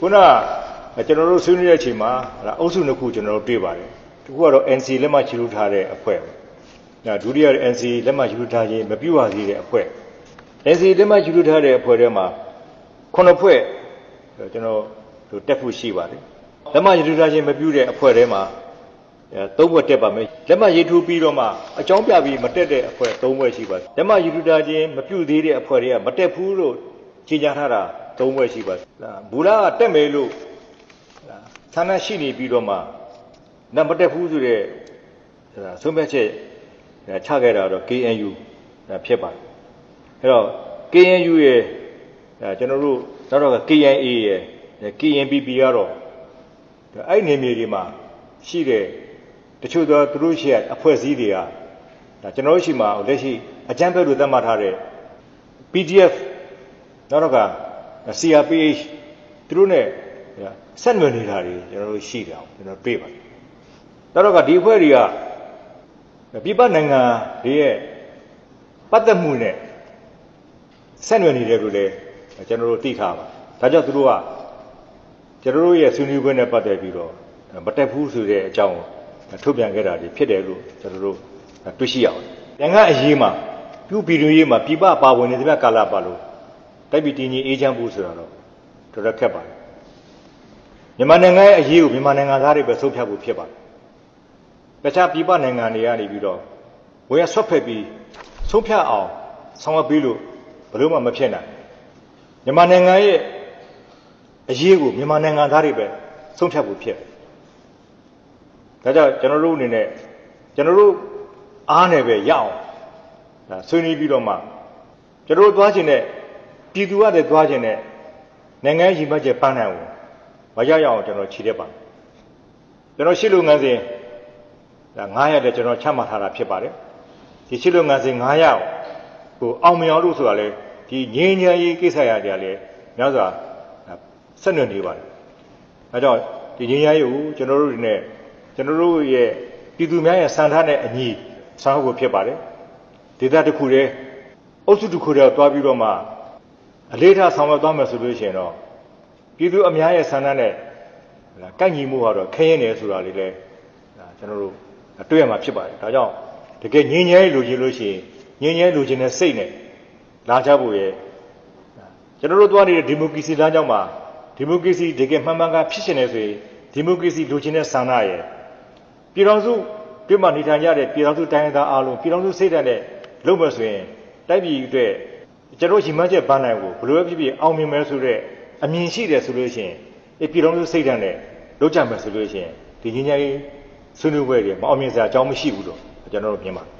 ခုနကကျွန်တော်တို့ဆွေးနွေးတဲ့အချိန်မှာအုပ်စုနှစ်ခုကျွန်တော်တို့တွေ့ပါတယ်တစ်ခုကတော့ NC လက်မှတ်ချလို့ထားတဲ့အဖွဲ့ဒါဒုတိယ NC လက်မှတ်ချလို့ထားခြင်းမပြုတ်ပါသေးတဲ့အဖွဲ့ NC လက်မှတ်ချလို့ထားတဲ့အဖွဲ့ထဲမှာခုနှစ်ဖွဲ့ကျွန်တော်တို့တက်ဖို့ရှိပါတယ်လက်မှတ်ချလို့ထားခြင်းမပြုတ်တဲ့အဖွဲ့ထဲမှာသုံးဘွက်တက်ပါမယ်လက်မှတ်ရေးထိုးပြီးတော့မှအကြောင်းပြပြီးမတက်တဲ့အဖွဲ့သုံးဘွက်ရှိပါတယ်လက်မှတ်ရေးထိုးတာချင်းမပြုတ်သေးတဲ့အဖွဲ့တွေကမတက်ဘူးလို့ကြေညာထားတာ သုံးဘွက်ရှိပါတယ်ဘူလာကတက်မယ်လို့ဌာနရှိနေပြီးတော့မှနမတက်ဘူးဆိုတဲ့ဆုံးဖြတ်ချက်ချခဲ့တာတော့ KNU ဖြစ်ပါတယ်အဲ့တော့ KNU ရဲ့ကျွန်တော်တို့နောက်တော့ KNA ရဲ့ KNPP ကတော့အဲ့နေမြေတွေမှာရှိတဲ့တချို့သောသူတို့ရှိရအဖွဲ့အစည်းတွေကဒါကျွန်တော်တို့ရှိမှာလက်ရှိအကြမ်းဖက်လို့သတ်မှတ်ထားတဲ့ PDF နောက်တော့က CRPH သူတို့ ਨੇ ဆက်နွယ်နေတာတွေကျွန်တော်တို့ရှိတယ်အောင်ကျွန်တော်တွေ့ပါတယ်နောက်တော့ကဒီအဖွဲ့တွေကပြည်ပနိုင်ငံတွေရဲ့ပတ်သက်မှုနဲ့ဆက်နွယ်နေတယ်လို့လည်းကျွန်တော်တို့သိထားပါဒါကြောင့်သူတို့ကကျွန်တော်တို့ရဲ့ဆွေးနွေးပွဲနဲ့ပတ်သက်ပြီးတော့မတက်ဘူးဆိုတဲ့အကြောင်းထုတ်ပြန်ခဲ့တာတွေဖြစ်တယ်လို့ကျွန်တော်တို့တွေ့ရှိရအောင်။နိုင်ငံအရေးမှာပြုပြည်တွင်းရေးမှာပြပပါဝင်နေတဲ့ကာလပါလို့ တိုက်ပြည်တည်ငြိမ်အေးချမ်းဖို့ဆိုတာတော့တော်တော်ခက်ပါတယ်။မြန်မာနိုင်ငံရဲ့အရေးကိုမြန်မာနိုင်ငံသားတွေပဲဆုံးဖြတ်ဖို့ဖြစ်ပါတယ်။တခြားပြပနိုင်ငံတွေကနေပြီးတော့ဝယ်ရဆွတ်ဖက်ပြီးဆုံးဖြတ်အောင်ဆောင်ရွက်ပြီးလို့ဘယ်လို့မှမဖြစ်နိုင်။မြန်မာနိုင်ငံရဲ့အရေးကိုမြန်မာနိုင်ငံသားတွေပဲဆုံးဖြတ်ဖို့ဖြစ်ဒါကြောင့်ကျွန်တော်တို့အနေနဲ့ကျွန်တော်တို့အားနဲ့ပဲရအောင်ဒါဆွေးနွေးပြီးတော့မှကျွန်တော်တို့သွားခြင်းနဲ့ ပြည်သူကလည်းသွားခြင်းနဲ့နိုင်ငံရည်မှတ်ချက်ပန်းနိုင်အောင်မရရအောင်ကျွန်တော်ခြေတက်ပါကျွန်တော်ရှစ်လူငန်းစဉ်ဒါ900တဲ့ကျွန်တော်ချမှတ်ထားတာဖြစ်ပါတယ်ဒီရှစ်လူငန်းစဉ်900ကိုအောင်မြောင်လို့ဆိုတာလေဒီငင်းငယ်ရေးကိစ္စရာတွေလည်းများစွာဆက်နွယ်နေပါတယ်အဲကြောင့်ဒီငင်းငယ်ရေးကိုကျွန်တော်တို့ဒီနဲ့ကျွန်တော်တို့ရဲ့ပြည်သူများရဲ့စံထားတဲ့အညီဆောင်ဖို့ဖြစ်ပါတယ်ဒေသတစ်ခုတည်းအုပ်စုတစ်ခုတည်းသွားပြီးတော့မှ အလေးထားဆောင်ရွက်သွားမယ်ဆိုလို့ရှိရင်တော့ပြည်သူအများရဲ့ဆန္ဒနဲ့ကန့်ညီမှုကတော့ခရင်နေဆိုတာလေးလဲကျွန်တော်တို့တွေ့ရမှာဖြစ်ပါတယ်ဒါကြောင့်တကယ်ငြင်းငြဲလိုချင်လို့ရှိရင်ငြင်းငြဲလိုချင်တဲ့စိတ်နဲ့လာကြဖို့ရဲ့ကျွန်တော်တို့သွားနေတဲ့ဒီမိုကရေစီလမ်းကြောင်းမှာဒီမိုကရေစီတကယ်မှန်မှန်ကဖြစ်ရှင်နေဆိုရင်ဒီမိုကရေစီလိုချင်တဲ့ဆန္ဒရဲ့ပြည်တော်စုပြမနေထိုင်ကြတဲ့ပြည်တော်စုတိုင်းသားအားလုံးပြည်တော်စုစိတ်ဓာတ်နဲ့လုပ်မယ်ဆိုရင်တိုက်ပြည်အတွက် ကျွန်တော်ရှိမှချက်ပန်းနိုင်ကိုဘလို့ဖြစ်ဖြစ်အောင်မြင်မယ်ဆိုတဲ့အမြင်ရှိတယ်ဆိုလို့ရှိရင်အပြည်တော်စုစိတ်ဓာတ်နဲ့လုပ်ကြမယ်ဆိုလို့ရှိရင်ဒီငင်းကြီးဆွေးနွေးပွဲတွေမအောင်မြင်စရာအကြောင်းမရှိဘူးလို့ကျွန်တော်တို့မြင်ပါတယ်